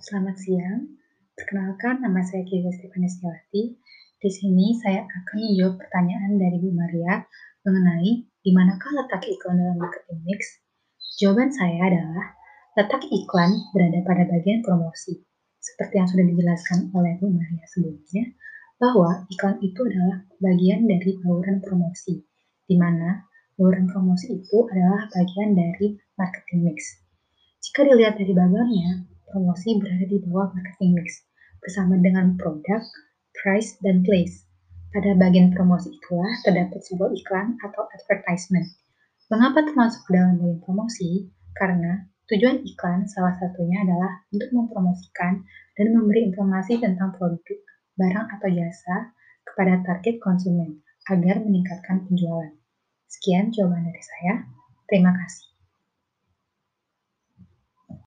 Selamat siang. Perkenalkan, nama saya Kiza Stefanestiawati. Di sini saya akan menjawab pertanyaan dari Bu Maria mengenai di manakah letak iklan dalam marketing mix. Jawaban saya adalah letak iklan berada pada bagian promosi. Seperti yang sudah dijelaskan oleh Bu Maria sebelumnya, bahwa iklan itu adalah bagian dari bauran promosi, di mana bauran promosi itu adalah bagian dari marketing mix. Jika dilihat dari bagiannya, promosi berada di bawah marketing mix, bersama dengan produk, price, dan place. Pada bagian promosi itulah terdapat sebuah iklan atau advertisement. Mengapa termasuk dalam bagian promosi? Karena tujuan iklan salah satunya adalah untuk mempromosikan dan memberi informasi tentang produk, barang atau jasa kepada target konsumen agar meningkatkan penjualan. Sekian jawaban dari saya. Terima kasih.